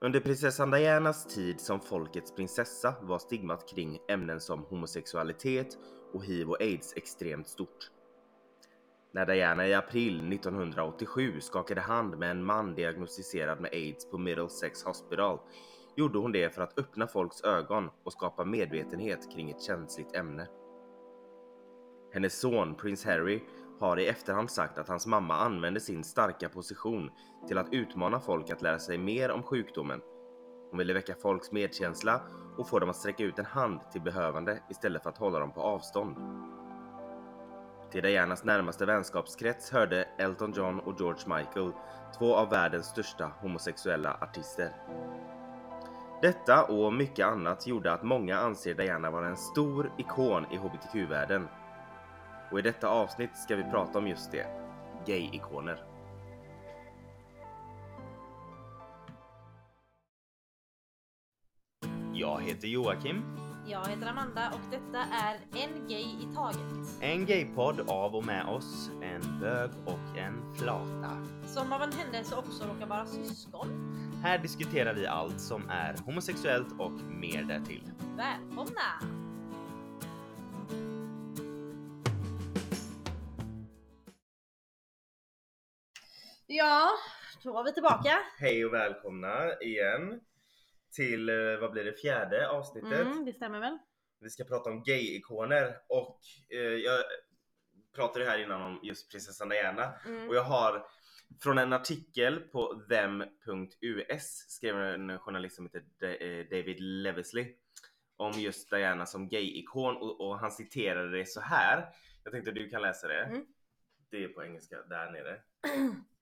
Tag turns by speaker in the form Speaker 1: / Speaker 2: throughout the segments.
Speaker 1: Under prinsessan Dianas tid som folkets prinsessa var stigmat kring ämnen som homosexualitet och hiv och aids extremt stort. När Diana i april 1987 skakade hand med en man diagnostiserad med aids på Middlesex Hospital gjorde hon det för att öppna folks ögon och skapa medvetenhet kring ett känsligt ämne. Hennes son prins Harry har i efterhand sagt att hans mamma använde sin starka position till att utmana folk att lära sig mer om sjukdomen. Hon ville väcka folks medkänsla och få dem att sträcka ut en hand till behövande istället för att hålla dem på avstånd. Till Dianas närmaste vänskapskrets hörde Elton John och George Michael, två av världens största homosexuella artister. Detta och mycket annat gjorde att många anser Diana vara en stor ikon i hbtq-världen. Och i detta avsnitt ska vi prata om just det, gay-ikoner. Jag heter Joakim.
Speaker 2: Jag heter Amanda och detta är En Gay i Taget.
Speaker 1: En gaypodd av och med oss, en bög och en flata.
Speaker 2: Som av en händelse också råkar vara syskon.
Speaker 1: Här diskuterar vi allt som är homosexuellt och mer därtill.
Speaker 2: Välkomna! Ja, då var vi tillbaka.
Speaker 1: Hej och välkomna igen till, eh, vad blir det, fjärde avsnittet.
Speaker 2: Mm, det stämmer väl?
Speaker 1: Vi ska prata om gay-ikoner och eh, jag pratade här innan om just prinsessan Diana
Speaker 2: Mm.
Speaker 1: och jag har från en artikel på them.us skrev en journalist som heter eh, David Levesley om just Diana som gay-ikon och, och han citerade det så här. Jag tänkte du kan läsa det.
Speaker 2: Mm.
Speaker 1: Det är på engelska där nere.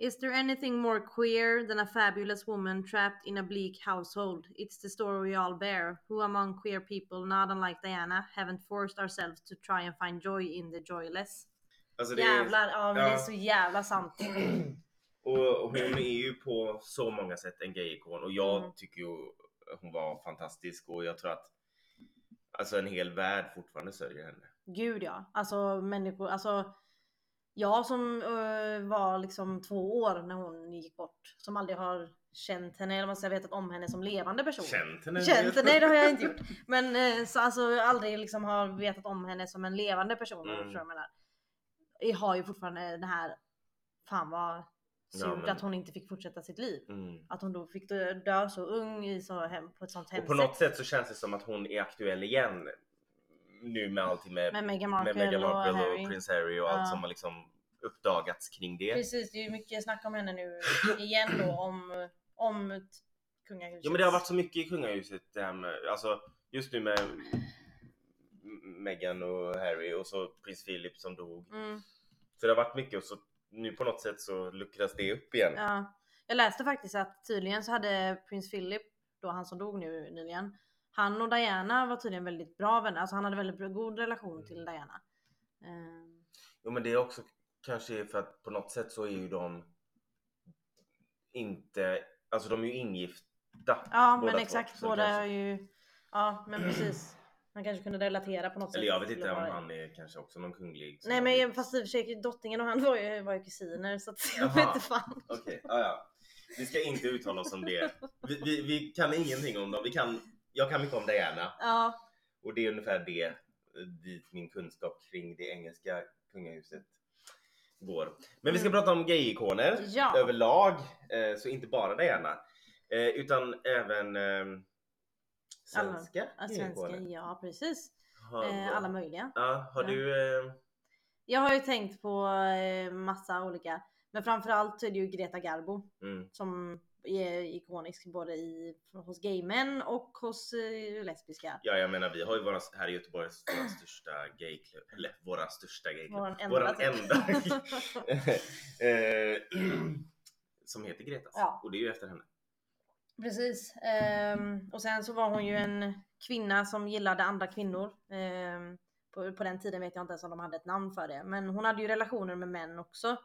Speaker 2: Is there anything more queer than a fabulous woman trapped in a bleak household? It's the story we all bear. Who among queer people, not unlike Diana, haven't forced ourselves to try and find joy in the joyless?
Speaker 1: Alltså det
Speaker 2: Jävlar, ja men det är så jävla sant.
Speaker 1: Och och hon är ju på så många sätt en gay-ikon och jag
Speaker 2: Mm.
Speaker 1: tycker ju hon var fantastisk och jag tror att alltså en hel värld fortfarande sörjer henne.
Speaker 2: Gud ja, alltså människor, alltså jag som eh, var liksom två år när hon gick bort, som aldrig har känt henne eller man ska vetat om henne som levande person.
Speaker 1: Känt henne?
Speaker 2: Känt henne, nej det har jag inte gjort. Men eh, så alltså aldrig liksom har vetat om henne som en levande person.
Speaker 1: Mm.
Speaker 2: Mm. Jag menar. Jag har ju fortfarande den här, fan vad surt
Speaker 1: Ja, men-
Speaker 2: att hon inte fick fortsätta sitt liv.
Speaker 1: Mm.
Speaker 2: Att hon då fick dö, dö så ung i så hem, på ett sånt
Speaker 1: Och
Speaker 2: hemskt
Speaker 1: på något sätt så känns det som att hon är aktuell igen nu med allting med,
Speaker 2: Med Meghan
Speaker 1: med
Speaker 2: Markle,
Speaker 1: Meghan Markle och,
Speaker 2: och Harry.
Speaker 1: Prins Harry och
Speaker 2: Ja.
Speaker 1: allt som har liksom uppdagats kring det.
Speaker 2: Precis, det är ju mycket snack om henne nu igen då om, om kungahuset.
Speaker 1: Ja men det har varit så mycket i kungahuset det här med, alltså just nu med Meghan och Harry och så prins Philip som dog.
Speaker 2: Mm,
Speaker 1: Så det har varit mycket och så nu på något sätt så luckras det upp igen.
Speaker 2: ja. Jag läste faktiskt att tydligen så hade prins Philip, då han som dog nu nyligen, han och Diana var tydligen väldigt bra vänner. Alltså han hade väldigt god relation till Diana. Ehm,
Speaker 1: Jo men det är också kanske för att på något sätt så är ju de inte, alltså de är ju ingifta.
Speaker 2: ja
Speaker 1: båda
Speaker 2: men exakt, båda
Speaker 1: kanske-
Speaker 2: är ju, ja men precis. Man kanske kunde relatera på något sätt.
Speaker 1: Eller jag vet inte om han är kanske också någon kunglig.
Speaker 2: Nej men
Speaker 1: blivit-
Speaker 2: fast i och för sig drottningen och han var ju, var ju kusiner så att jag vet inte fan.
Speaker 1: Okej, ja, ja. Vi ska inte uttala oss om det. Vi, vi, vi kan ingenting om dem. Vi kan, jag kan mycket om Diana
Speaker 2: Ja,
Speaker 1: och det är ungefär det eh, dit min kunskap kring det engelska kungahuset går. Men vi ska
Speaker 2: Mm.
Speaker 1: prata om gay-ikoner
Speaker 2: Ja.
Speaker 1: överlag, eh, så inte bara Diana eh, utan även eh, svenska
Speaker 2: ja, svenska, ja precis. Eh, alla möjliga.
Speaker 1: Ja, har
Speaker 2: Ja.
Speaker 1: du
Speaker 2: Jag har ju tänkt på massa olika, men framförallt är det ju Greta Garbo
Speaker 1: mm,
Speaker 2: som ikonisk både i, hos gaymän och hos eh, lesbiska.
Speaker 1: Ja, jag menar vi har ju våra, här i Göteborg våra största gayklubb, eller våra största gayklubb.
Speaker 2: Våran enda.
Speaker 1: Våran
Speaker 2: typ.
Speaker 1: enda. Eh, som heter Gretas.
Speaker 2: Ja.
Speaker 1: Och det är ju efter henne.
Speaker 2: Precis. Ehm, och sen så var hon ju en kvinna som gillade andra kvinnor. Ehm, på, på den tiden vet jag inte ens om de hade ett namn för det. Men hon hade ju relationer med män också.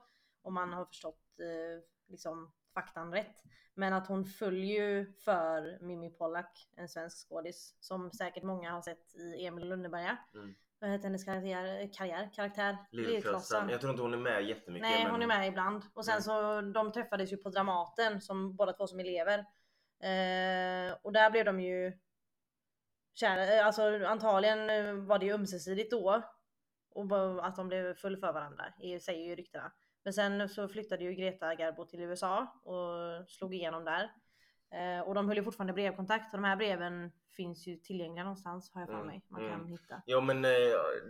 Speaker 2: Om man har förstått eh, liksom faktan rätt. Men att hon följer ju för Mimmi Pollack, en svensk skådis. Som säkert många har sett i Emil Lönneberga.
Speaker 1: Mm.
Speaker 2: Vad heter hennes karriär? karriär karaktär?
Speaker 1: Lillklossan. Jag tror inte hon är med jättemycket.
Speaker 2: Nej
Speaker 1: men...
Speaker 2: hon är med ibland. Och sen
Speaker 1: Mm.
Speaker 2: så de träffades ju på Dramaten som båda två som elever. Eh, och där blev de ju kära, eh, alltså antagligen eh, var det ju ömsesidigt då. Och att de blev full för varandra, säger ju ryktena. Men sen så flyttade ju Greta Garbo till USA och slog igenom där. Eh, och de höll ju fortfarande brevkontakt och de här breven finns ju tillgängliga någonstans har jag för
Speaker 1: Mm,
Speaker 2: mig. Man
Speaker 1: mm.
Speaker 2: kan hitta.
Speaker 1: Ja men eh,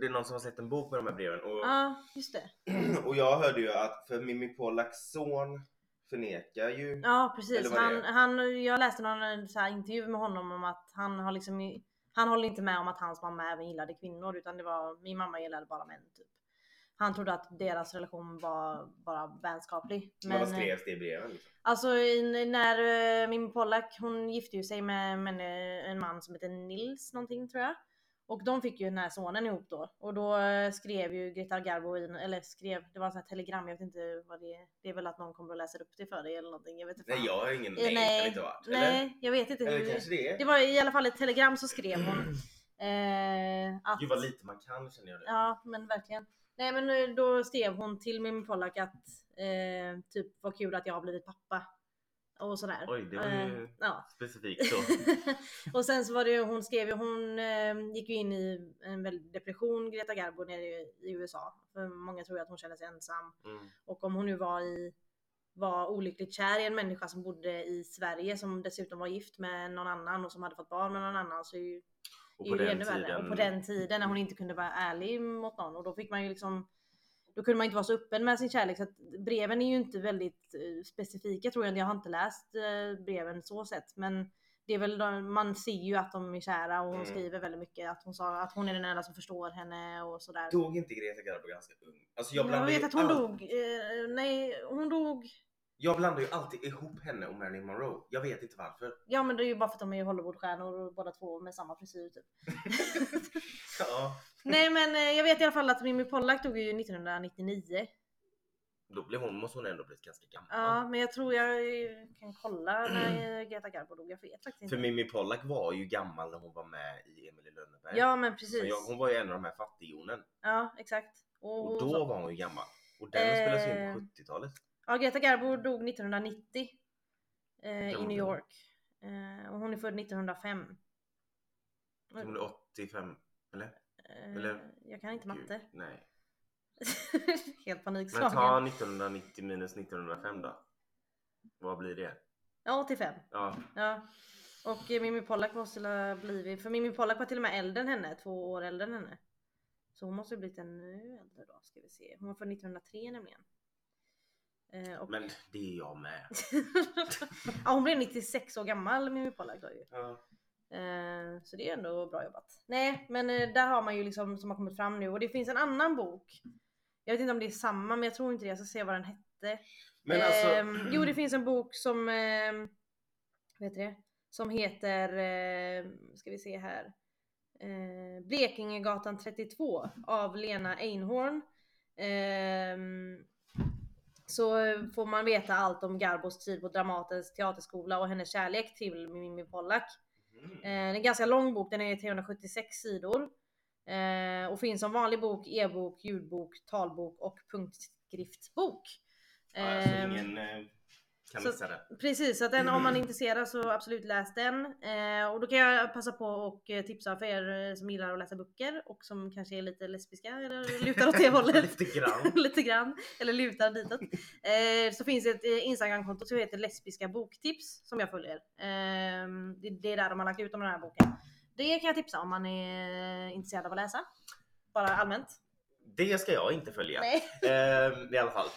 Speaker 1: det är någon som har släppt en bok med de här breven och,
Speaker 2: Ja, just det.
Speaker 1: och jag hörde ju att för Mimmi Pollaks son förnekar ju
Speaker 2: Ja precis. Han, han, jag läste någon eh, så här intervju med honom om att han har liksom han håller inte med om att hans mamma även gillade kvinnor utan det var min mamma gillade bara män typ. Han trodde att deras relation var bara vänskaplig.
Speaker 1: Men vad
Speaker 2: eh,
Speaker 1: skrevs det i breven? Liksom?
Speaker 2: Alltså när uh, min Pollack hon gifte ju sig med, med en- en man som heter Nils någonting tror jag. Och de fick ju den här sonen ihop då. Och då eh, skrev ju Greta Garbo in, eller skrev, det var en sån här telegram, jag vet inte vad det är. Det är väl att någon kommer och läser upp det för dig eller någonting. Jag vet inte.
Speaker 1: Nej jag har ingen,
Speaker 2: Eh,
Speaker 1: nej, det
Speaker 2: nej.
Speaker 1: Eller?
Speaker 2: nej, jag vet inte.
Speaker 1: Eller kanske det är?
Speaker 2: Det var i alla fall ett telegram så skrev hon. Eh, att,
Speaker 1: Gud vad lite man kan känner jag nu.
Speaker 2: Ja men verkligen. Nej men eh, då skrev hon till min Pollack att eh, typ vad kul att jag har blivit pappa. Och sådär.
Speaker 1: Oj, det var
Speaker 2: Eh,
Speaker 1: ju
Speaker 2: ja.
Speaker 1: specifikt så.
Speaker 2: och sen så var det ju, hon skrev ju, hon eh, gick ju in i en väldig depression, Greta Garbo nere i, i USA. För många tror ju att hon känner sig ensam.
Speaker 1: Mm.
Speaker 2: Och om hon nu var i var olyckligt kär i en människa som bodde i Sverige som dessutom var gift med någon annan och som hade fått barn med någon annan så är ju
Speaker 1: Och på den tiden.
Speaker 2: Och på den tiden när hon inte kunde vara ärlig mot någon och då fick man ju liksom då kunde man inte vara så öppen med sin kärlek så att breven är ju inte väldigt eh, specifika tror jag. Jag har inte läst eh, breven så sett men det är väl de, man ser ju att de är kära och hon
Speaker 1: Mm.
Speaker 2: skriver väldigt mycket att hon sa att hon är den enda som förstår henne och sådär.
Speaker 1: Dog inte Greta Garbo ganska ung? Alltså jag
Speaker 2: Jag vet att hon
Speaker 1: all-
Speaker 2: dog. Eh, nej, hon dog.
Speaker 1: Jag blandar ju alltid ihop henne och Marilyn Monroe. Jag vet inte varför.
Speaker 2: Ja men det är ju bara för att de är Hollywoodstjärnor och båda två med samma frisyr typ.
Speaker 1: Ja.
Speaker 2: Nej men eh, jag vet i alla fall att Mimmi Pollack dog ju 1999.
Speaker 1: Då blev hon, måste hon ändå blivit ganska gammal.
Speaker 2: Ja men jag tror jag kan kolla när Greta Garbo dog. Jag vet faktiskt
Speaker 1: För
Speaker 2: inte.
Speaker 1: Mimmi Pollack var ju gammal när hon var med i Emil i Lönneberg.
Speaker 2: Ja men
Speaker 1: Så
Speaker 2: precis.
Speaker 1: jag, hon var ju en av de här fattighjonen.
Speaker 2: Ja exakt. Och,
Speaker 1: Och då var hon ju gammal. Och den
Speaker 2: Eh.
Speaker 1: spelades in på 70-talet.
Speaker 2: Ja Greta Garbo dog 1990. Eh, I New. York. Eh, och hon är född 1905.
Speaker 1: Så hon är 85, eller?
Speaker 2: Eh,
Speaker 1: eller-
Speaker 2: Jag kan inte matte.
Speaker 1: Gud, nej.
Speaker 2: Helt
Speaker 1: Men
Speaker 2: panikslagen.
Speaker 1: ta 1990 minus 1905 då. Vad blir det?
Speaker 2: Ja 85.
Speaker 1: Ja,
Speaker 2: Ja. Och eh, Mimmi Pollack måste ha blivit, för Mimmi Pollack var till och med äldre än henne, två år äldre än henne. Så hon måste ha blivit ännu äldre då, ska vi se. Hon var född 1903 nämligen. Eh, och...
Speaker 1: men det är jag med.
Speaker 2: ja, hon blev 96 år gammal Mimmi Pollack då ju.
Speaker 1: Ja.
Speaker 2: Eh, så det är ändå bra jobbat. Nej, men eh, där har man ju liksom som har kommit fram nu och det finns en annan bok. Jag vet inte om det är samma, men jag tror inte det. Jag ska se vad den hette.
Speaker 1: Men alltså,
Speaker 2: Ehm, jo, det finns en bok som, vad heter det? Som heter, eh, ska vi se här. Eh, Blekingegatan 32 av Lena Einhorn. Ehm, så får man veta allt om Garbos tid på Dramatens teaterskola och hennes kärlek till Mimmi Pollack.
Speaker 1: mm.
Speaker 2: Eh, det är en ganska lång bok, den är 376 sidor. Eh, och finns som vanlig bok, e-bok, ljudbok, talbok och punktskriftsbok.
Speaker 1: ja, så
Speaker 2: Ehm,
Speaker 1: ingen eh, kan
Speaker 2: så-
Speaker 1: missa det.
Speaker 2: Precis, så att den, om man är intresserad så absolut läs den. Eh, och då kan jag passa på och eh, tipsa för er eh, som gillar att läsa böcker och som kanske är lite lesbiska eller lutar åt det hållet.
Speaker 1: Lite grann.
Speaker 2: lite grann, eller lutar ditåt. Eh, så finns det ett eh, Instagramkonto som heter lesbiska boktips som jag följer. Eh, det, det är där de har lagt ut om den här boken. Det kan jag tipsa om man är intresserad av att läsa. Bara allmänt.
Speaker 1: Det ska jag inte följa.
Speaker 2: Nej.
Speaker 1: Ehm, I alla fall.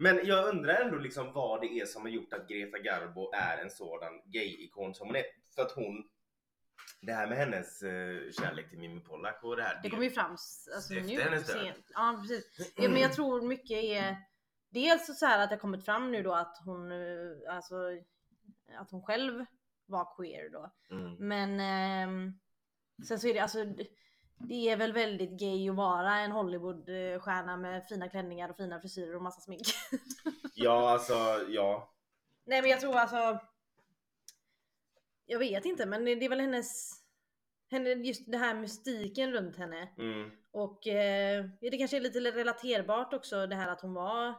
Speaker 1: Men jag undrar ändå liksom vad det är som har gjort att Greta Garbo är en sådan gay-ikon som hon är. För att hon, det här med hennes eh, kärlek till Mimmi Pollack och det här.
Speaker 2: Det kommer ju fram alltså,
Speaker 1: Efter
Speaker 2: nu.
Speaker 1: hennes död.
Speaker 2: Ja precis. Ja, men jag tror mycket är dels så här att det har kommit fram nu då att hon, eh, alltså att hon själv var queer då.
Speaker 1: Mm.
Speaker 2: Men ehm, sen så är det alltså det är väl väldigt gay att vara en Hollywoodstjärna med fina klänningar och fina frisyrer och massa smink.
Speaker 1: Ja, alltså ja.
Speaker 2: Nej men jag tror alltså Jag vet inte men det är väl hennes henne, Just det här mystiken runt henne.
Speaker 1: Mm.
Speaker 2: Och eh, det kanske är lite relaterbart också det här att hon var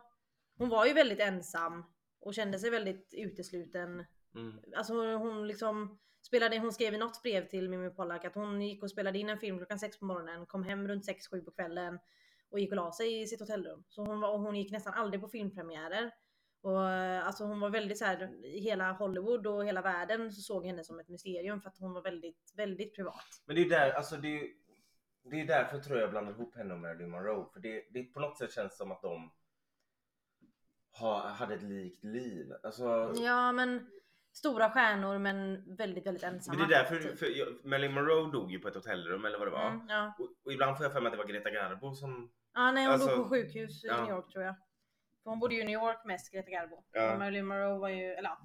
Speaker 2: Hon var ju väldigt ensam och kände sig väldigt utesluten
Speaker 1: Mm.
Speaker 2: Alltså hon liksom spelade, hon skrev i något brev till Mimmi Pollack att hon gick och spelade in en film klockan sex på morgonen, kom hem runt sex sju på kvällen och gick och la sig i sitt hotellrum. Så hon, var, hon gick nästan aldrig på filmpremiärer. Och eh, alltså hon var väldigt så här, i hela Hollywood och hela världen så såg henne som ett mysterium för att hon var väldigt, väldigt privat.
Speaker 1: Men det är där, alltså det är, det är därför tror jag jag blandar ihop henne och Marilyn Monroe. För det, det på något sätt känns som att de ha, hade ett likt liv. Alltså,
Speaker 2: Ja men stora stjärnor men väldigt, väldigt ensamma.
Speaker 1: men det är därför,
Speaker 2: typ.
Speaker 1: för jag, Marilyn Monroe dog ju på ett hotellrum eller vad det var.
Speaker 2: Mm, ja.
Speaker 1: Och, och ibland får jag för mig att det var Greta Garbo som...
Speaker 2: ja, nej hon
Speaker 1: Alltså,
Speaker 2: dog på sjukhus i
Speaker 1: ja.
Speaker 2: New York tror jag. För hon bodde ju i New York mest, Greta Garbo.
Speaker 1: Ja.
Speaker 2: Och Marilyn Monroe var ju, eller ja,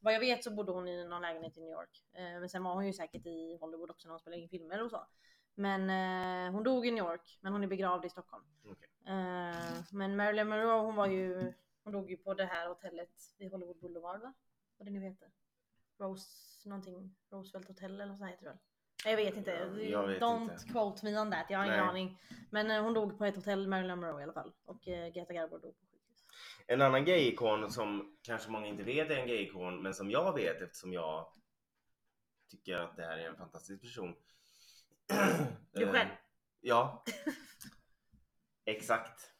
Speaker 2: vad jag vet så bodde hon i någon lägenhet i New York. Eh, men sen var hon ju säkert i Hollywood också när hon spelade in filmer och så. Men eh, hon dog i New York, men hon är begravd i Stockholm.
Speaker 1: Okej.
Speaker 2: Eh, men Marilyn Monroe hon var ju, hon dog ju på det här hotellet vid Hollywood Boulevard va? Vad det nu heter. Rose någonting, Roosevelt Hotel eller något sånt heter det väl? Jag vet inte.
Speaker 1: Jag vet
Speaker 2: Don't
Speaker 1: inte.
Speaker 2: quote me on that. Jag har ingen
Speaker 1: Nej.
Speaker 2: aning. Men eh, hon dog på ett hotell, Marilyn Monroe i alla fall. Och eh, Greta Garbo dog på sjukhus.
Speaker 1: En annan gay-ikon som kanske många inte vet är en gay-ikon, men som jag vet eftersom jag tycker att det här är en fantastisk person.
Speaker 2: Du
Speaker 1: Eh,
Speaker 2: själv?
Speaker 1: Ja. Exakt.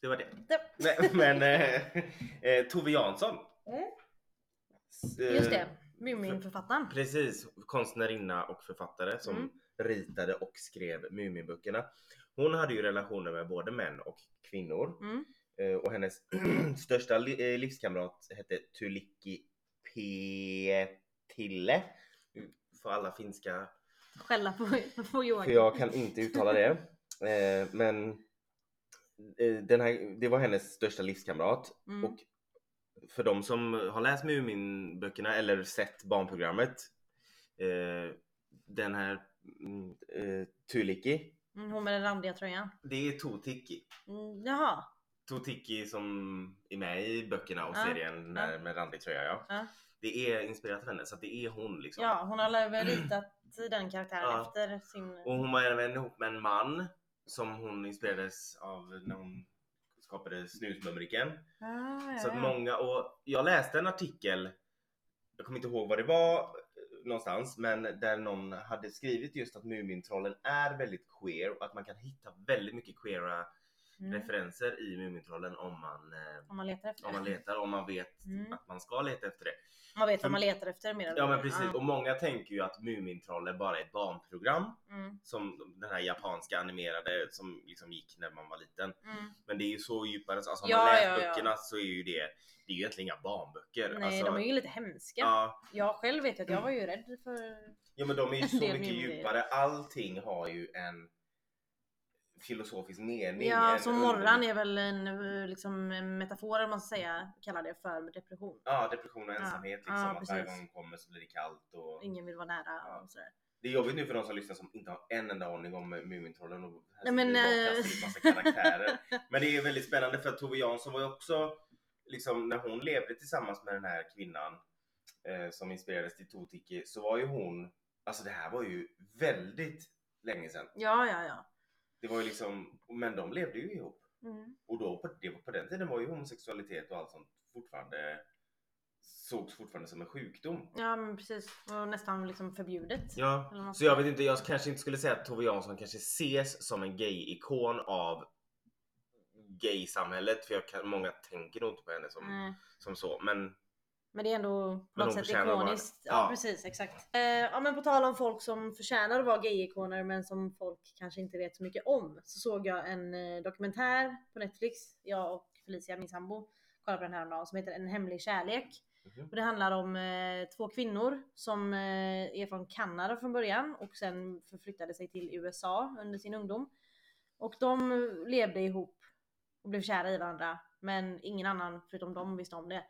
Speaker 1: Det var det.
Speaker 2: Det-
Speaker 1: Nej, men eh, eh, Tove Jansson. Eh,
Speaker 2: Just det, Muminförfattaren.
Speaker 1: Precis, konstnärinna och författare som
Speaker 2: Mm.
Speaker 1: ritade och skrev Muminböckerna. Hon hade ju relationer med både män och kvinnor.
Speaker 2: Mm.
Speaker 1: Eh, Och hennes största li- eh, livskamrat hette Tulikki Pietille. Får alla finska,
Speaker 2: Skälla på, på
Speaker 1: för
Speaker 2: Joakim.
Speaker 1: jag kan inte uttala det. Eh, Men eh, den här, det var hennes största livskamrat.
Speaker 2: Mm.
Speaker 1: Och för de som har läst Muminböckerna eller sett barnprogrammet. eh, Den här mm, eh, Tulikki,
Speaker 2: Mm, hon med den randiga tröjan.
Speaker 1: det är Totiki.
Speaker 2: Mm, jaha.
Speaker 1: Totiki som är med i böckerna och
Speaker 2: Ja,
Speaker 1: serien när, med randig tröja. Ja.
Speaker 2: Ja.
Speaker 1: Det är inspirerat av henne så det är hon liksom.
Speaker 2: Ja, hon har väl ritat den karaktären
Speaker 1: Ja.
Speaker 2: efter sin...
Speaker 1: Och hon var även ihop med en man som hon inspirerades av när hon skapade Snusmumriken.
Speaker 2: Ah,
Speaker 1: Så att många, och jag läste en artikel, jag kommer inte ihåg vad det var eh, någonstans, men där någon hade skrivit just att Mumintrollen är väldigt queer och att man kan hitta väldigt mycket queera
Speaker 2: Mm.
Speaker 1: referenser i Mumintrollen om man, eh,
Speaker 2: Om man letar efter
Speaker 1: om man letar, om man vet
Speaker 2: Mm.
Speaker 1: att man ska leta efter det.
Speaker 2: Man vet vad man letar efter mer eller
Speaker 1: Ja men precis, och många tänker ju att Mumintrollen bara är ett barnprogram
Speaker 2: Mm.
Speaker 1: som den här japanska animerade som liksom gick när man var liten.
Speaker 2: Mm.
Speaker 1: Men det är ju så djupare, alltså om
Speaker 2: Ja,
Speaker 1: man läst
Speaker 2: ja, ja.
Speaker 1: böckerna så är ju det, det är ju egentligen inga barnböcker.
Speaker 2: Nej,
Speaker 1: alltså,
Speaker 2: de är ju lite hemska.
Speaker 1: ja,
Speaker 2: Jag själv vet ju att jag var ju rädd för...
Speaker 1: ja men de är ju så mycket djupare. Allting har ju en filosofisk mening.
Speaker 2: Ja, så morran är väl en liksom, metafor, man ska säga, kallar det för depression.
Speaker 1: Ja, depression och
Speaker 2: Ja,
Speaker 1: ensamhet liksom.
Speaker 2: ja,
Speaker 1: att varje gång kommer så blir det kallt och
Speaker 2: Ingen vill vara nära
Speaker 1: Ja.
Speaker 2: och sådär.
Speaker 1: Det är jobbigt nu för de som lyssnar som inte har en enda aning om Mumintrollen och här
Speaker 2: Nej, men,
Speaker 1: ut massa karaktärer. Men det är väldigt spännande för att Tove Jansson var ju också, liksom när hon levde tillsammans med den här kvinnan eh, som inspirerades till Totiki så var ju hon, alltså det här var ju väldigt länge sedan.
Speaker 2: Ja, ja, ja.
Speaker 1: Det var ju liksom, men de levde ju ihop.
Speaker 2: Mm.
Speaker 1: Och då på, det, på den tiden var ju homosexualitet och allt sånt fortfarande sågs fortfarande som en sjukdom.
Speaker 2: Ja, men precis. Och nästan liksom förbjudet.
Speaker 1: Ja, så jag vet inte, jag kanske inte skulle säga att Tove Jansson kanske ses som en gay-ikon av gay-samhället för jag kan, många tänker nog inte på henne som,
Speaker 2: Nej.
Speaker 1: som så. Men
Speaker 2: Men det är ändå på något sätt ikoniskt. Ja,
Speaker 1: Ja.
Speaker 2: precis, exakt. Eh, ja men på tal om folk som förtjänar att vara gay-ikoner men som folk kanske inte vet så mycket om. Så såg jag en eh, dokumentär på Netflix. Jag och Felicia, min sambo, kollade på den här dagen som heter En hemlig kärlek.
Speaker 1: Mhm.
Speaker 2: Och det handlar om eh, två kvinnor som eh, är från Kanada från början och sen förflyttade sig till USA under sin ungdom. Och de levde ihop och blev kära i varandra. Men ingen annan förutom dem visste om det.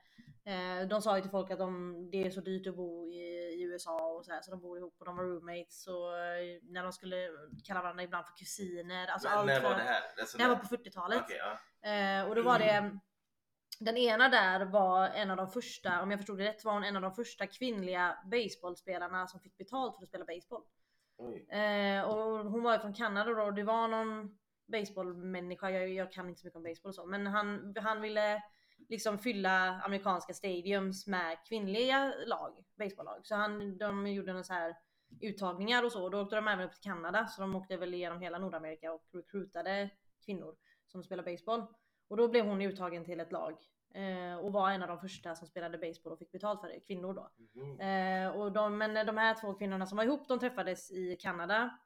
Speaker 2: Eh, de sa ju till folk att de, det är så dyrt att bo i, i USA och så här, så de bor ihop och de var roommates och eh, när de skulle kalla varandra ibland för kusiner. Alltså
Speaker 1: men,
Speaker 2: allt
Speaker 1: när var det här? Alltså,
Speaker 2: Det här var på 40-talet.
Speaker 1: Okej, ja.
Speaker 2: Eh, och då var det den ena där var en av de första, om jag förstod det rätt, var hon en av de första kvinnliga baseballspelarna som fick betalt för att spela baseball. Eh, och hon var ju från Kanada då och det var någon baseballmänniska, jag, jag kan inte så mycket om baseball och så, men han, han ville liksom fylla amerikanska stadiums med kvinnliga lag, baseballlag. Så han, de gjorde en så här uttagningar och så. Då åkte de även upp till Kanada så de åkte väl igenom hela Nordamerika och recruitade kvinnor som spelar baseball. Och då blev hon uttagen till ett lag eh, och var en av de första som spelade baseball och fick betalt för det, kvinnor då.
Speaker 1: Mhm.
Speaker 2: Eh, och de, men de här två kvinnorna som var ihop, de träffades i Kanada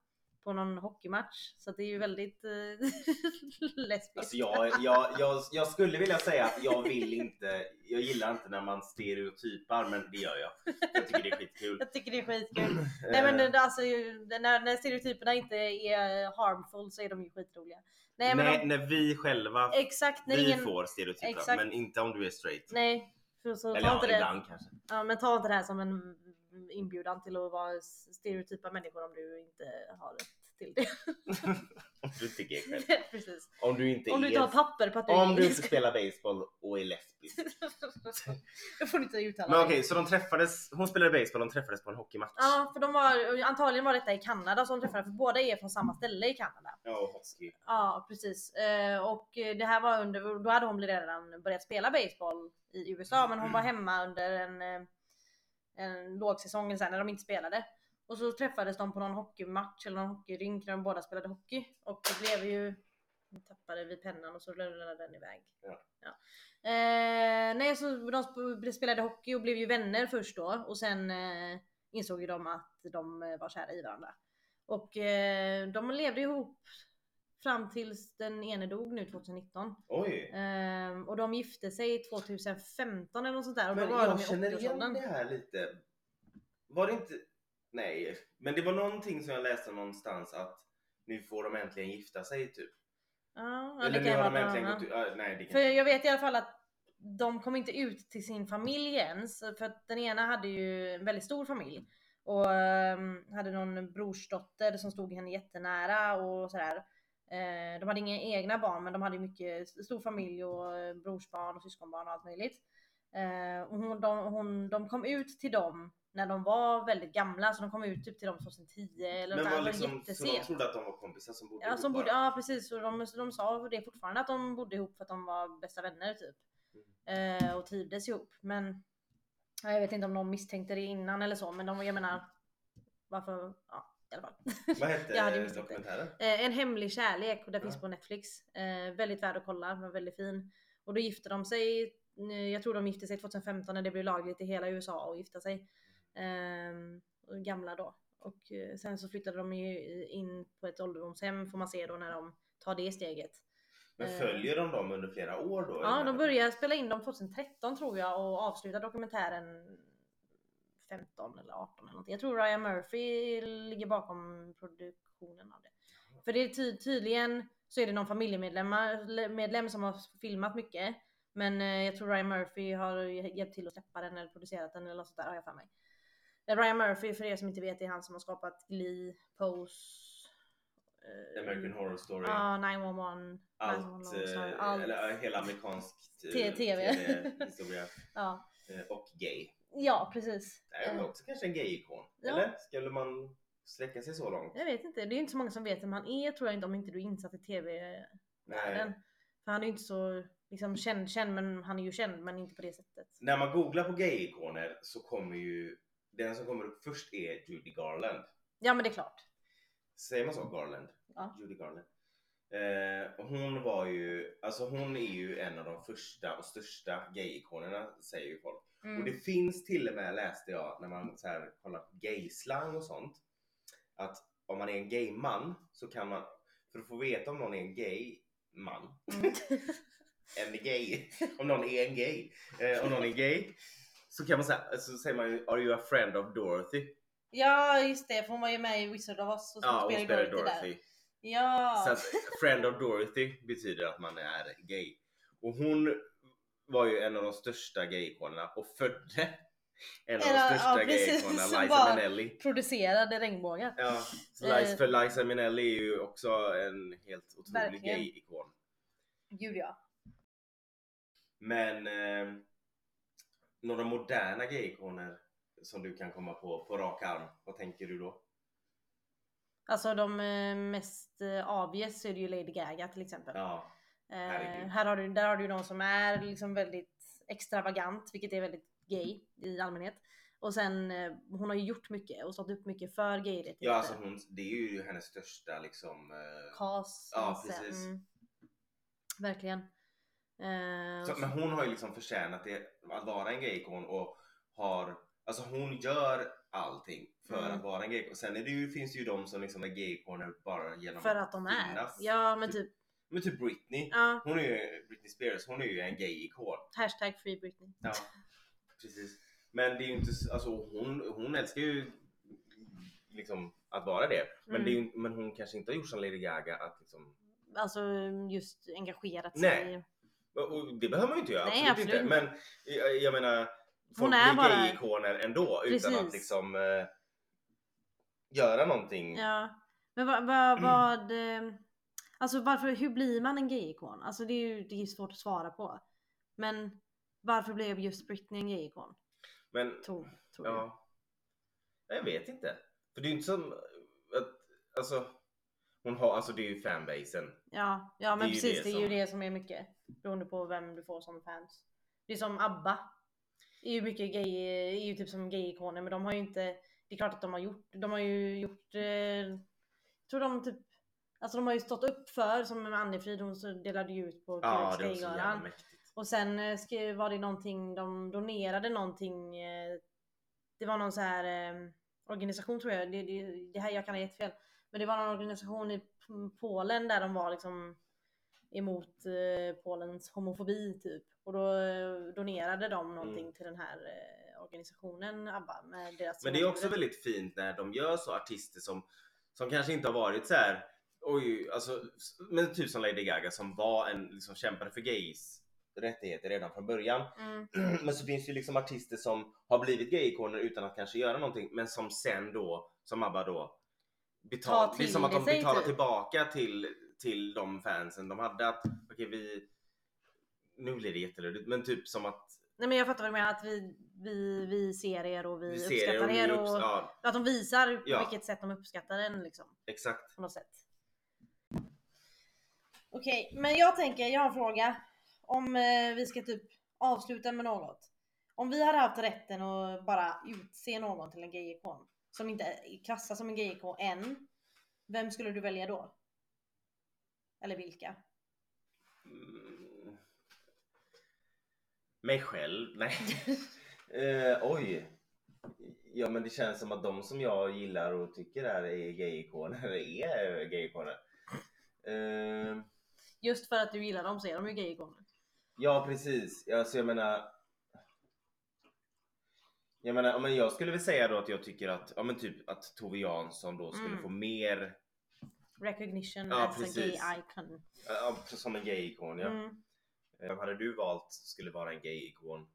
Speaker 2: på någon hockeymatch. Så det är ju väldigt eh, lesbiskt.
Speaker 1: Alltså jag, jag, jag, jag skulle vilja säga att jag vill inte, jag gillar inte när man stereotypar men det gör jag. Jag tycker det är skitkul.
Speaker 2: Jag tycker det är skitkul. Nej men det, alltså, det- när, när stereotyperna inte är harmful så är de ju skitroliga. Nej men
Speaker 1: Nej,
Speaker 2: de,
Speaker 1: när vi själva
Speaker 2: exakt när
Speaker 1: vi
Speaker 2: ingen...
Speaker 1: får stereotyper
Speaker 2: Exakt.
Speaker 1: men inte om du är straight.
Speaker 2: Nej. För så,
Speaker 1: Eller
Speaker 2: ta
Speaker 1: ja,
Speaker 2: inte det,
Speaker 1: ibland kanske.
Speaker 2: ja, men ta inte det här som en inbjudan till att vara stereotypa människor om du inte har rätt till det.
Speaker 1: Om du inte är gay själv.
Speaker 2: Precis.
Speaker 1: Om du inte
Speaker 2: Om du
Speaker 1: är...
Speaker 2: inte har papper på att du är
Speaker 1: om du inte spelar baseball och är lesbisk.
Speaker 2: Då får du inte uttala
Speaker 1: Men okej, så de träffades, hon spelade baseball, de träffades på en hockeymatch.
Speaker 2: Ja, för de var, antagligen var detta i Kanada som träffades, för båda är från samma ställe i Kanada.
Speaker 1: Ja, och hockey.
Speaker 2: Ja, precis. Eh, Och det här var under, då hade hon redan börjat spela baseball i USA, men hon var hemma under en, eh, en lågsäsong här, när de inte spelade. Och så träffades de på någon hockeymatch eller någon hockeyrink där de båda spelade hockey. Och det blev ju, nu tappade vi pennan och så rullade den iväg.
Speaker 1: Ja.
Speaker 2: Eh, nej, så de sp- spelade hockey och blev ju vänner först då och sen eh, insåg ju de att de eh, var kära i varandra. Och eh, de levde ihop fram tills den ene dog nu 2019.
Speaker 1: Oj.
Speaker 2: Ehm, och de gifte sig 2015 eller något sånt där och
Speaker 1: Men
Speaker 2: då var de
Speaker 1: jag
Speaker 2: i
Speaker 1: känner igen
Speaker 2: 80-årsåldern.
Speaker 1: det här lite. Var det inte... Nej, men det var någonting som jag läste någonstans att nu får de äntligen gifta sig typ.
Speaker 2: Ja, ja,
Speaker 1: Eller
Speaker 2: det
Speaker 1: nu
Speaker 2: kan
Speaker 1: har
Speaker 2: vara
Speaker 1: de
Speaker 2: någon
Speaker 1: äntligen
Speaker 2: annan.
Speaker 1: gått ut. Ah, nej, det kan
Speaker 2: För jag vet i alla fall att de kom inte ut till sin familj ens. För att den ena hade ju en väldigt stor familj. Och ehm, hade någon brorsdotter som stod henne jättenära och sådär. Eh, de hade inga egna barn men de hade mycket stor familj och eh, brorsbarn och syskonbarn och allt möjligt. Eh, och hon, de, hon, de kom ut till dem när de var väldigt gamla, så de kom ut typ till dem 2010 eller
Speaker 1: Men var liksom,
Speaker 2: var
Speaker 1: så de
Speaker 2: jättesent.
Speaker 1: trodde att de var kompisar som bodde
Speaker 2: Ja,
Speaker 1: ihop
Speaker 2: som bodde,
Speaker 1: bara?
Speaker 2: ja precis, och de, de sa det fortfarande att de bodde ihop för att de var bästa vänner typ.
Speaker 1: Mm.
Speaker 2: Eh, och trivdes ihop. Men ja, jag vet inte om de misstänkte det innan eller så, men de, jag menar varför, ja i alla fall.
Speaker 1: Vad hette dokumentären?
Speaker 2: Eh, en hemlig kärlek och finns
Speaker 1: Ja.
Speaker 2: på Netflix. Eh, väldigt värd att kolla, men väldigt fin. Och då gifte de sig, eh, jag tror de gifte sig 2015 när det blev lagligt i hela USA att gifta sig. Ehm, gamla då. Och sen så flyttade de ju in på ett ålderdomshem får man se då när de tar det steget.
Speaker 1: Men följer de dem under flera år då?
Speaker 2: Ja, de började spela in dem 2013 tror jag och avsluta dokumentären 15 eller 18 eller någonting. Jag tror Ryan Murphy ligger bakom produktionen av det. För det är ty- tydligen så är det någon familjemedlem medlem som har filmat mycket. Men eh, jag tror Ryan Murphy har hjälpt till att släppa den eller producerat den eller något sånt där har jag för mig. Eh, Ryan Murphy för er som inte vet är han som har skapat Glee, Pose, eh,
Speaker 1: American Horror Story.
Speaker 2: Ja, 911.
Speaker 1: allt,
Speaker 2: 911,
Speaker 1: eh,
Speaker 2: sorry, allt.
Speaker 1: eller hela amerikansk. TV-historia.
Speaker 2: Ja.
Speaker 1: Och gay.
Speaker 2: Ja, precis.
Speaker 1: Det är väl
Speaker 2: Eh,
Speaker 1: också kanske en gay-ikon?
Speaker 2: Ja.
Speaker 1: Eller? Skulle man sträcka sig så långt?
Speaker 2: Jag vet inte, det är ju inte så många som vet vem han är tror jag inte om inte du är insatt i tv-världen. För han är ju inte så liksom, känd, känd, men han är ju känd men inte på det sättet.
Speaker 1: När man googlar på gay-ikoner så kommer ju den som kommer upp först är Judy Garland.
Speaker 2: Ja men det är klart.
Speaker 1: Säger man så? Garland?
Speaker 2: Ja.
Speaker 1: Judy Garland. Eh, och hon var ju, alltså hon är ju en av de första och största gay-ikonerna säger ju folk. Och
Speaker 2: Mm.
Speaker 1: det finns till och med läste jag när man så här kollar på gay-slang och sånt. Att om man är en gay-man så kan man, för att få veta om någon är en gay-man,
Speaker 2: Mm.
Speaker 1: en gay, om någon är en gay, eh, om någon är gay. Så kan man säga, så säger man ju Are you a friend of Dorothy?
Speaker 2: ja just det, för hon var ju med i Wizard of Oz och så
Speaker 1: Ja,
Speaker 2: spelade Dorothy,
Speaker 1: Dorothy.
Speaker 2: där. Ja.
Speaker 1: Så att friend of Dorothy betyder att man är gay. Och hon var ju en av de största gay-ikonerna och födde en av de största
Speaker 2: ja,
Speaker 1: gay-ikonerna, Liza Minnelli.
Speaker 2: Producerade regnbågar.
Speaker 1: Ja,
Speaker 2: Eh.
Speaker 1: Liza, för Liza Minnelli är ju också en helt otrolig gay-ikon.
Speaker 2: Gud ja.
Speaker 1: Men eh, några moderna gay-ikoner som du kan komma på på rak arm, vad tänker du då?
Speaker 2: Alltså de eh, mest eh, obvious är det ju Lady Gaga till exempel.
Speaker 1: Ja,
Speaker 2: Eh, här har du, där har du någon som är liksom väldigt extravagant, vilket är väldigt gay i allmänhet. Och sen eh, hon har ju gjort mycket och stått upp mycket för gay-rättigheter.
Speaker 1: Ja alltså hon, det är ju hennes största liksom... eh,
Speaker 2: Kas.
Speaker 1: Ja, precis.
Speaker 2: Mm. Verkligen. Eh,
Speaker 1: Så, men hon har ju liksom förtjänat det, att vara en gayikon och har, alltså hon gör allting för
Speaker 2: Mm.
Speaker 1: att vara en gayikon. Sen är det ju, finns det ju de som liksom är gayikoner bara genom
Speaker 2: för att de är.
Speaker 1: finnas.
Speaker 2: Ja men typ.
Speaker 1: Men typ Britney,
Speaker 2: Ja.
Speaker 1: hon är ju, Britney Spears, hon är ju en gayikon.
Speaker 2: Hashtag free Britney.
Speaker 1: Ja, precis. Men det är ju inte, alltså hon, hon älskar ju liksom att vara det. Men,
Speaker 2: Mm.
Speaker 1: det ju, men hon kanske inte har gjort som Lady Gaga att liksom
Speaker 2: Alltså just engagerat
Speaker 1: Nej.
Speaker 2: sig.
Speaker 1: Och och det behöver man ju inte göra,
Speaker 2: Nej,
Speaker 1: absolut, inte.
Speaker 2: absolut
Speaker 1: Men jag, jag menar, folk
Speaker 2: är
Speaker 1: blir
Speaker 2: bara-
Speaker 1: gay-ikoner ändå utan
Speaker 2: Precis.
Speaker 1: att liksom eh, göra någonting.
Speaker 2: Ja. Men vad, vad, vad eh, Alltså varför, hur blir man en gayikon? Alltså det är ju det är svårt att svara på. Men varför blev just Britney en gayikon?
Speaker 1: Men
Speaker 2: Tror, tror
Speaker 1: ja, jag vet inte. För det är ju inte som att, alltså, hon har, alltså det är ju fanbasen.
Speaker 2: Ja, ja men
Speaker 1: Det ju
Speaker 2: precis.
Speaker 1: det
Speaker 2: är ju
Speaker 1: som-
Speaker 2: det som är mycket. Beroende på vem du får som fans. Det är som ABBA. Är ju mycket gay, är ju typ som gayikoner men de har ju inte. Det är klart att de har gjort. De har ju gjort. Eh, tror de typ. Alltså de har ju stått upp för som med Annefrid hon delade ju ut på
Speaker 1: Ja,
Speaker 2: Gaygalan. Och sen eh, skrev, var det någonting, de donerade någonting. Eh, det var någon så här eh, organisation tror jag. Det, det, det här jag kan ha jättefel. Men det var någon organisation i Polen där de var liksom emot eh, Polens homofobi typ. Och då eh, donerade de någonting
Speaker 1: Mm.
Speaker 2: till den här eh, organisationen ABBA med deras
Speaker 1: Men det är också väldigt fint när de gör så artister som, som kanske inte har varit så här. Oj, alltså, men typ som Lady Gaga som var en, liksom kämpade för gays rättigheter redan från början.
Speaker 2: Mm,
Speaker 1: Men så finns det ju liksom artister som har blivit gayikoner utan att kanske göra någonting men som sen då, som ABBA då, betal,
Speaker 2: Ta
Speaker 1: det är som att de betalar
Speaker 2: typ.
Speaker 1: tillbaka till, till de fansen de hade att okej vi, nu blir det jätteluddigt men typ som att
Speaker 2: Nej men jag fattar vad du menar att vi, vi, vi ser er och vi,
Speaker 1: vi
Speaker 2: uppskattar
Speaker 1: och
Speaker 2: er
Speaker 1: upps-
Speaker 2: och
Speaker 1: ja
Speaker 2: att de visar på
Speaker 1: Ja.
Speaker 2: vilket sätt de uppskattar en liksom.
Speaker 1: exakt.
Speaker 2: på något sätt. Okej, men jag tänker, jag har en fråga. Om eh, vi ska typ avsluta med något. Om vi hade haft rätten att bara utse någon till en gayikon som inte är klassad som en gayikon än. Vem skulle du välja då? Eller vilka?
Speaker 1: Mm. Mig själv? Nej. eh, oj. Ja men det känns som att de som jag gillar och tycker är, gayikoner är gayikoner. Eh,
Speaker 2: Just för att du gillar dem så är de ju gayikoner.
Speaker 1: ja precis. Alltså jag menar. Jag menar, men jag skulle väl säga då att jag tycker att, ja men typ att Tove Jansson då skulle
Speaker 2: Mm.
Speaker 1: få mer,
Speaker 2: Recognition
Speaker 1: Ja,
Speaker 2: as a gay
Speaker 1: precis.
Speaker 2: icon.
Speaker 1: ja, som en gayikon ja.
Speaker 2: Mm.
Speaker 1: Vem hade du valt skulle vara en gayikon?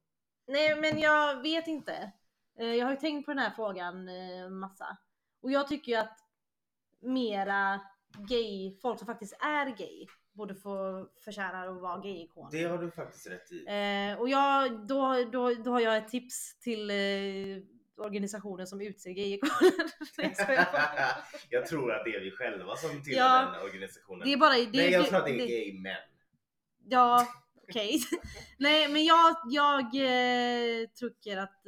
Speaker 2: Nej men jag vet inte. Eh, Jag har ju tänkt på den här frågan eh, massa. Och jag tycker ju att mera gay, folk som faktiskt är gay, borde få förtjänar att vara gayikoner.
Speaker 1: Det har du faktiskt rätt i.
Speaker 2: Eh, och jag, då, då, då har jag ett tips till eh, organisationen som utser. Nej, jag
Speaker 1: tror att det är vi själva som tillhör
Speaker 2: Ja,
Speaker 1: den organisationen.
Speaker 2: det är bara... Det,
Speaker 1: Nej jag tror att det är
Speaker 2: det-
Speaker 1: gay män.
Speaker 2: Ja, okej. Nej, men jag, jag eh, tycker att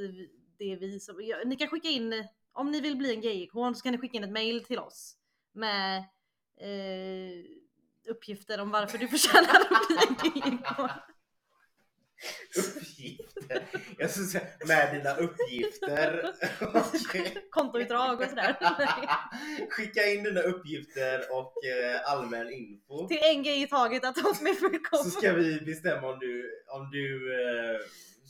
Speaker 2: det är vi som... Jag, ni kan skicka in, om ni vill bli en gayikon så kan ni skicka in ett mail till oss med eh, uppgifter om varför du förtjänar att bli en gayikon.
Speaker 1: Uppgifter. Jag skulle säga med dina uppgifter.
Speaker 2: Kontoutdrag och sådär.
Speaker 1: Skicka in dina uppgifter och eh, allmän info.
Speaker 2: till en gay i taget att de är fullkomna.
Speaker 1: Så ska vi bestämma om du, om du eh,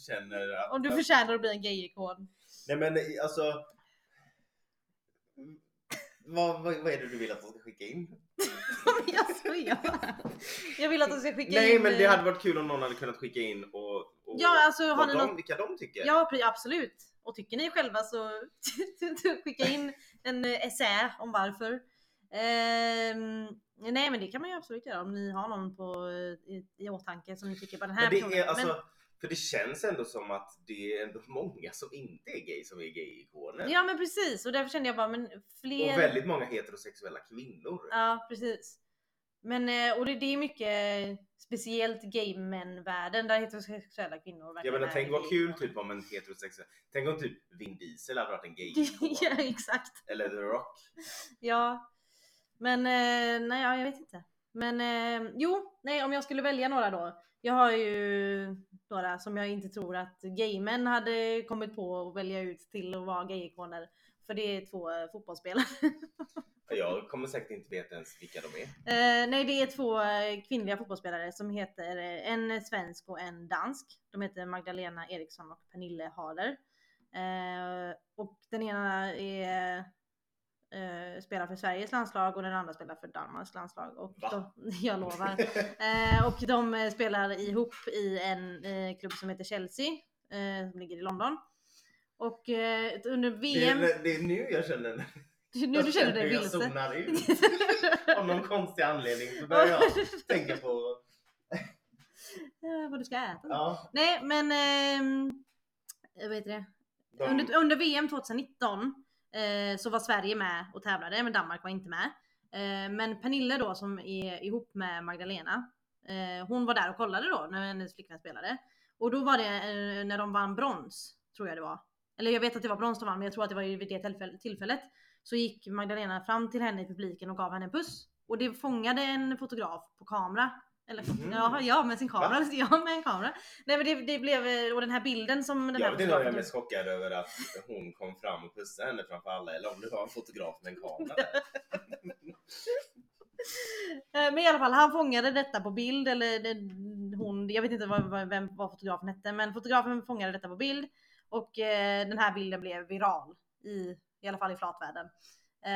Speaker 1: känner att...
Speaker 2: Om du förtjänar att bli en gayikon.
Speaker 1: Nej men alltså. Vad, vad, vad är det du vill att de ska skicka in?
Speaker 2: jag skojar bara. Jag vill att de ska skicka
Speaker 1: Nej
Speaker 2: in...
Speaker 1: men det
Speaker 2: eh,
Speaker 1: hade varit kul om någon hade kunnat skicka in och, och
Speaker 2: Ja, alltså har ni
Speaker 1: de,
Speaker 2: något...
Speaker 1: vilka de tycker.
Speaker 2: Ja, absolut. Och tycker ni själva så skicka in en eh, essä om varför. Ehm, nej, men det kan man ju absolut göra om ni har någon på, eh, i, i åtanke som ni tycker bara den här
Speaker 1: Men det
Speaker 2: personen.
Speaker 1: är alltså,
Speaker 2: Men,
Speaker 1: för det känns ändå som att det är ändå många som inte är gay som är gay-ikoner.
Speaker 2: ja, men precis. Och därför kände jag bara, men fler.
Speaker 1: Och väldigt många heterosexuella kvinnor.
Speaker 2: Ja, precis. Men eh, och det, det är mycket speciellt gay-män-världen där heterosexuella kvinnor
Speaker 1: Jag
Speaker 2: verkligen
Speaker 1: menar
Speaker 2: är
Speaker 1: tänk vad kul typ om en heterosexuell, tänk om typ Vin Diesel hade varit en gay
Speaker 2: ja exakt.
Speaker 1: Eller The Rock.
Speaker 2: Ja. Men eh, nej ja, jag vet inte. Men eh, jo, nej om jag skulle välja några då. Jag har ju några som jag inte tror att gaymän hade kommit på att välja ut till att vara gayikoner. För det är två eh, fotbollsspelare.
Speaker 1: Jag kommer säkert inte veta ens vilka de är.
Speaker 2: Eh, nej, det är två eh, kvinnliga fotbollsspelare som heter eh, en svensk och en dansk. De heter Magdalena Eriksson och Pernille Harder. Eh, och den ena är, eh, spelar för Sveriges landslag och den andra spelar för Danmarks landslag. Och
Speaker 1: Va?
Speaker 2: de, jag lovar. Eh, och de eh, spelar ihop i en eh, klubb som heter Chelsea, eh, som ligger i London. Och eh, under
Speaker 1: Det
Speaker 2: VM...
Speaker 1: är, det är nu jag känner
Speaker 2: nu du känner dig
Speaker 1: hur jag
Speaker 2: vilse.
Speaker 1: zonar ut. Av någon konstig anledning så börjar jag tänka på...
Speaker 2: Eh, vad du ska äta.
Speaker 1: Ja,
Speaker 2: Nej men, ehm, jag vet det.
Speaker 1: de,
Speaker 2: Under, under VM 2019 eh, Eh, så var Sverige med och tävlade men Danmark var inte med. Eh, men Pernille då som är ihop med Magdalena, eh, hon var där och kollade då när hennes flickvän spelade. Och då var det eh, när de vann brons, tror jag det var. Eller jag vet att det var brons de vann men jag tror att det var vid det tillfället. Så gick Magdalena fram till henne i publiken och gav henne en puss. Och det fångade en fotograf på kamera. Eller
Speaker 1: Mhm.
Speaker 2: ja, ja med sin kamera.
Speaker 1: Va?
Speaker 2: Ja med en kamera. Nej men det, det blev, eh, och den här bilden som den
Speaker 1: jag
Speaker 2: här
Speaker 1: vet inte om jag är mest chockad över att hon kom fram och pussade henne framför alla eller om det var en fotograf med en kamera där.
Speaker 2: Eh, Men i alla fall, han fångade detta på bild, eller det, hon, jag vet inte vad, vad, vem, vad fotografen hette, men fotografen fångade detta på bild och eh, den här bilden blev viral i, i alla fall i flatvärlden. Eh,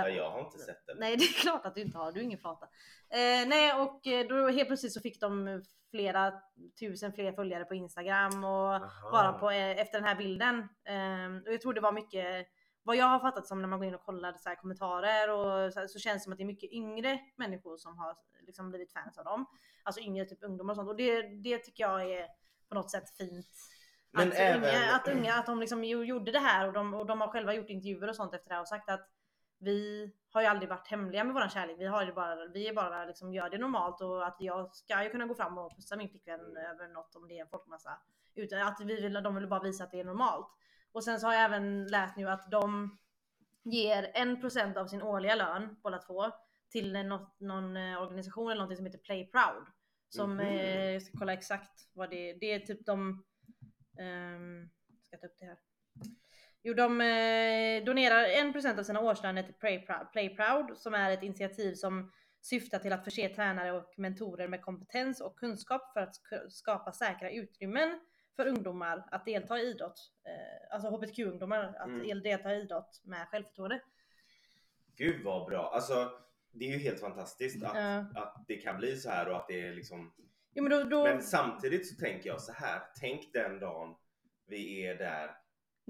Speaker 1: Ja, jag har inte sett den.
Speaker 2: Nej, det är klart att du inte har, du är ingen flata. Eh, nej, och eh, då helt plötsligt så fick de flera tusen fler följare på Instagram och
Speaker 1: Aha.
Speaker 2: bara på, eh, efter den här bilden. Eh, och jag tror det var mycket, vad jag har fattat som när man går in och kollar så kommentarer och så, så känns det som att det är mycket yngre människor som har liksom blivit fans av dem. Alltså yngre typ ungdomar och sånt och det, det tycker jag är på något sätt fint.
Speaker 1: Men
Speaker 2: att,
Speaker 1: även-
Speaker 2: unga, att unga, att de liksom gjorde det här och de, och de har själva gjort intervjuer och sånt efter det här och sagt att vi har ju aldrig varit hemliga med våran kärlek. Vi har ju bara, vi är bara liksom gör det normalt och att jag ska ju kunna gå fram och pussa min flickvän
Speaker 1: Mm.
Speaker 2: över något om det är en folkmassa. Utan att vi vill, de vill bara visa att det är normalt. Och sen så har jag även läst nu att de ger 1% av sin årliga lön båda två till en- något, någon eh, organisation eller någonting som heter Play Proud. Som,
Speaker 1: Mhm.
Speaker 2: eh, jag ska kolla exakt vad det är. Det är typ de, ehm, ska ta upp det här. Jo, de eh, donerar 1% av sina årslöner till Play Proud, Play Proud som är ett initiativ som syftar till att förse tränare och mentorer med kompetens och kunskap för att sk- skapa säkra utrymmen för ungdomar att delta i idrott. Eh, alltså hbtq-ungdomar att
Speaker 1: Mm.
Speaker 2: delta i idrott med självförtroende.
Speaker 1: Gud vad bra. Alltså, det är ju helt fantastiskt att,
Speaker 2: Ja.
Speaker 1: att det kan bli så här och att det är liksom
Speaker 2: Jo, men då, då
Speaker 1: Men samtidigt så tänker jag så här. Tänk den dagen vi är där.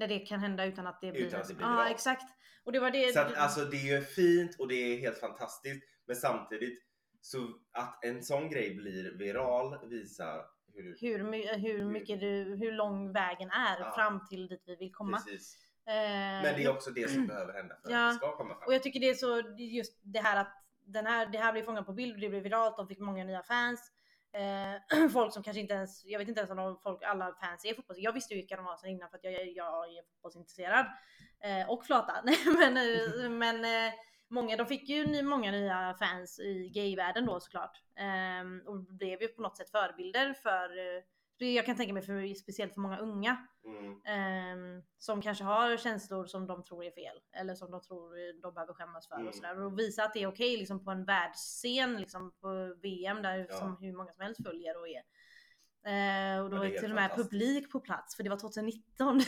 Speaker 2: När det kan hända utan att det blir...
Speaker 1: Utan att det blir
Speaker 2: Ja,
Speaker 1: viralt.
Speaker 2: exakt. Och det var det...
Speaker 1: Så att, alltså det är ju fint och det är helt fantastiskt. Men samtidigt så att en sån grej blir viral visar hur
Speaker 2: hur, hur mycket du, hur lång vägen är
Speaker 1: Ja.
Speaker 2: fram till dit vi vill komma.
Speaker 1: precis.
Speaker 2: Eh,
Speaker 1: Men det är också det som behöver hända för
Speaker 2: Ja.
Speaker 1: att det ska komma fram.
Speaker 2: Och jag tycker det är så, just det här att den här, det här blev fångat på bild och det blev viralt, de fick många nya fans. Eh, folk som kanske inte ens, jag vet inte ens om de, folk, alla fans är fotbolls... Jag visste ju vilka de var sen innan för att jag, jag är fotbollsintresserad. Eh, och flata. Men eh, men eh, många, de fick ju ny, många nya fans i gayvärlden då såklart. Eh, och blev ju på något sätt förebilder för eh, jag kan tänka mig för, speciellt för många unga.
Speaker 1: Mm.
Speaker 2: Ehm, som kanske har känslor som de tror är fel eller som de tror de behöver skämmas för
Speaker 1: Mm.
Speaker 2: och sådär. Och visa att det är okej liksom på en världsscen liksom på VM där
Speaker 1: Ja.
Speaker 2: som hur många som helst följer och är. Eh, och då var
Speaker 1: det är
Speaker 2: det till och med publik på plats för det var 2019.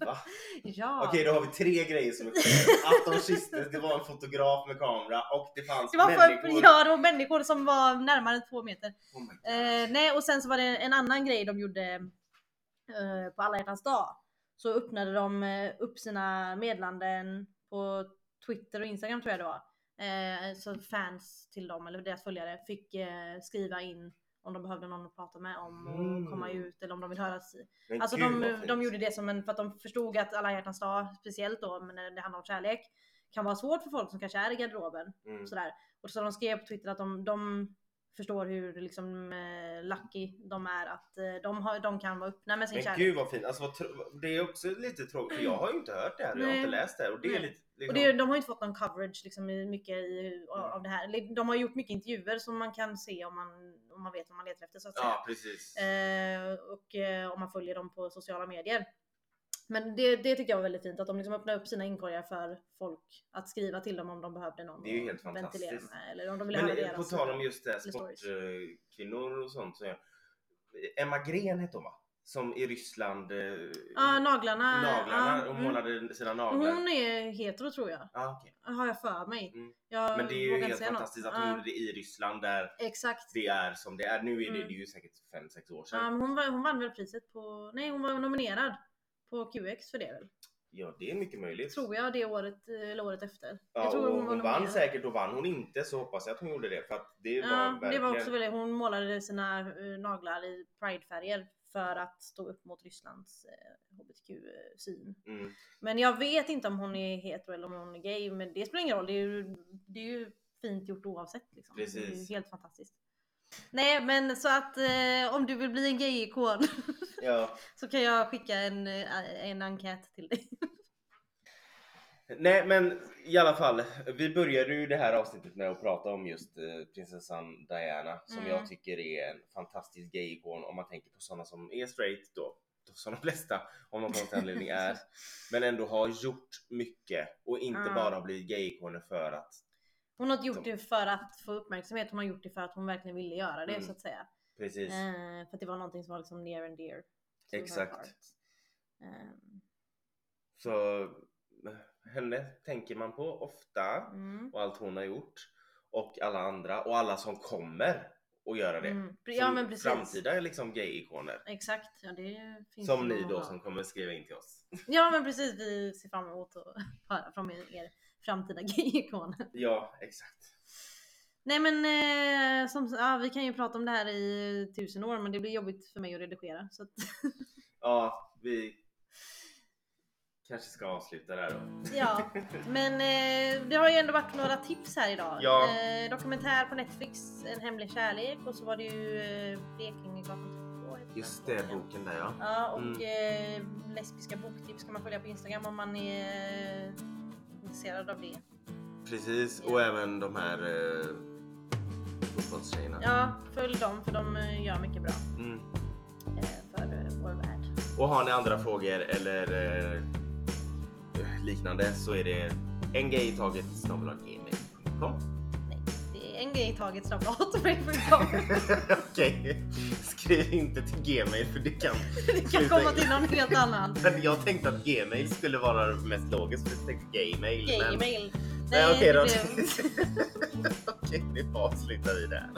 Speaker 1: Va?
Speaker 2: ja.
Speaker 1: Okej, då har vi tre grejer som är. Att de kysstes, det var en fotograf med kamera och det fanns
Speaker 2: det var,
Speaker 1: människor.
Speaker 2: för, ja, det var människor som var närmare två meter.
Speaker 1: Oh.
Speaker 2: Eh, nej, och sen så var det en annan grej de gjorde eh, på alla hjärtans dag. Så öppnade de eh, upp sina meddelanden på Twitter och Instagram tror jag det var. Eh, så fans till dem, eller deras följare, fick eh, skriva in om de behövde någon att prata med om och
Speaker 1: Mm.
Speaker 2: komma ut eller om de vill höras.
Speaker 1: Men
Speaker 2: Alltså
Speaker 1: gud,
Speaker 2: de, de gjorde det som en, för att de förstod att alla hjärtans dag, speciellt då men när det handlar om kärlek, kan vara svårt för folk som kanske är i garderoben.
Speaker 1: Mm.
Speaker 2: Sådär. Och så de skrev på Twitter att de, de förstår hur liksom eh, lucky de är att eh, de, har, de kan vara öppna med sin
Speaker 1: Men
Speaker 2: kärlek.
Speaker 1: gud vad fint. Alltså, vad det är också lite tråkigt för jag har ju inte hört det här och jag har inte läst det här och det är lite liksom,
Speaker 2: Och det, de har ju inte fått någon coverage liksom, mycket i, av det här. De har gjort mycket intervjuer som man kan se om man, om man vet vad man letar efter så att säga.
Speaker 1: Ja precis.
Speaker 2: Eh, och eh, om man följer dem på sociala medier. Men det, det tyckte jag var väldigt fint att de liksom öppnade upp sina inkorgar för folk att skriva till dem om de behövde någon
Speaker 1: Det är ju helt fantastiskt.
Speaker 2: med eller om de ville
Speaker 1: Men
Speaker 2: höra
Speaker 1: på tal om just det, sportkvinnor och sånt. Så jag, Emma Gren hette hon va? Som i Ryssland,
Speaker 2: Ja, naglarna.
Speaker 1: naglarna,
Speaker 2: ja,
Speaker 1: hon
Speaker 2: mm.
Speaker 1: målade sina naglar.
Speaker 2: Hon är hetero tror jag.
Speaker 1: Ja, okej.
Speaker 2: Har jag för mig.
Speaker 1: Mm.
Speaker 2: Jag
Speaker 1: Men det är ju helt
Speaker 2: säga något.
Speaker 1: fantastiskt att hon
Speaker 2: Ja,
Speaker 1: gjorde det i Ryssland där
Speaker 2: Exakt.
Speaker 1: det är som det är. Nu är det,
Speaker 2: Mm.
Speaker 1: det är ju säkert 5-6 år sedan.
Speaker 2: men hon, hon vann väl priset på, nej hon var nominerad på QX för det väl?
Speaker 1: Ja det är mycket möjligt.
Speaker 2: Tror jag det året, eller året efter.
Speaker 1: Ja,
Speaker 2: jag tror
Speaker 1: och hon, vann säkert och vann hon inte så hoppas jag att hon gjorde det för att det var
Speaker 2: Ja, det
Speaker 1: verkligen...
Speaker 2: var också väldigt, hon målade sina eh, naglar i pridefärger för att stå upp mot Rysslands eh, hbtq-syn.
Speaker 1: Mm.
Speaker 2: Men jag vet inte om hon är hetero eller om hon är gay, men det spelar ingen roll. Det är ju, det är ju fint gjort oavsett. Liksom. Det är
Speaker 1: Precis.
Speaker 2: ju helt fantastiskt. Nej, men så att eh, om du vill bli en gay-ikon
Speaker 1: Ja.
Speaker 2: så kan jag skicka en, eh, en enkät till dig.
Speaker 1: Nej men i alla fall, vi började ju det här avsnittet med att prata om just eh, prinsessan Diana som
Speaker 2: Mm.
Speaker 1: jag tycker är en fantastisk gay-ikon om man tänker på sådana som är straight då. Som de flesta av någon konstig anledning är. Men ändå har gjort mycket och inte
Speaker 2: Ja.
Speaker 1: bara blivit gay-ikoner för att
Speaker 2: Hon har inte gjort det för att få uppmärksamhet, hon har gjort det för att hon verkligen ville göra det
Speaker 1: Mm.
Speaker 2: så att säga.
Speaker 1: precis.
Speaker 2: Eh, för att det var någonting som var liksom near and dear.
Speaker 1: Exakt.
Speaker 2: Ehm,
Speaker 1: Så henne tänker man på ofta
Speaker 2: mm.
Speaker 1: och allt hon har gjort och alla andra och alla som kommer att göra det.
Speaker 2: Mm. Ja
Speaker 1: Som
Speaker 2: men precis.
Speaker 1: Framtida liksom gay-ikoner.
Speaker 2: Exakt, ja det finns
Speaker 1: Som ni då som kommer skriva in till oss.
Speaker 2: Ja men precis, vi ser fram emot att höra från er framtida gay-ikoner.
Speaker 1: Ja, exakt.
Speaker 2: Nej men eh, som, ja, vi kan ju prata om det här i tusen år men det blir jobbigt för mig att redigera. Så att,
Speaker 1: Ja, vi kanske ska avsluta där då.
Speaker 2: ja, men eh, det har ju ändå varit några tips här idag.
Speaker 1: Ja.
Speaker 2: Eh, dokumentär på Netflix, En hemlig kärlek och så var det ju eh, Blekingegatan 32. heter
Speaker 1: Just
Speaker 2: den
Speaker 1: det,
Speaker 2: boken.
Speaker 1: där ja.
Speaker 2: Ja, och
Speaker 1: Mm.
Speaker 2: eh, lesbiska boktips kan man följa på Instagram om man är intresserad av det.
Speaker 1: Precis, och även de här eh, fotbollstjejerna.
Speaker 2: Ja, följ dem för de eh, gör mycket bra
Speaker 1: Mm.
Speaker 2: eh, för eh, vår värld.
Speaker 1: Och har ni andra frågor eller eh, liknande så är det en gay i taget snabel-a gmail.com.
Speaker 2: Nej, en grej i taget snabel-a.hotmail.com.
Speaker 1: Okej, skriv inte till gmail för det kan
Speaker 2: Det kan komma till någon helt annan.
Speaker 1: Men jag tänkte att gmail skulle vara det mest logiskt för jag tänkte gaymail. men-
Speaker 2: Gaymail.
Speaker 1: Nej okej
Speaker 2: det
Speaker 1: då. okej nu avslutar vi det här.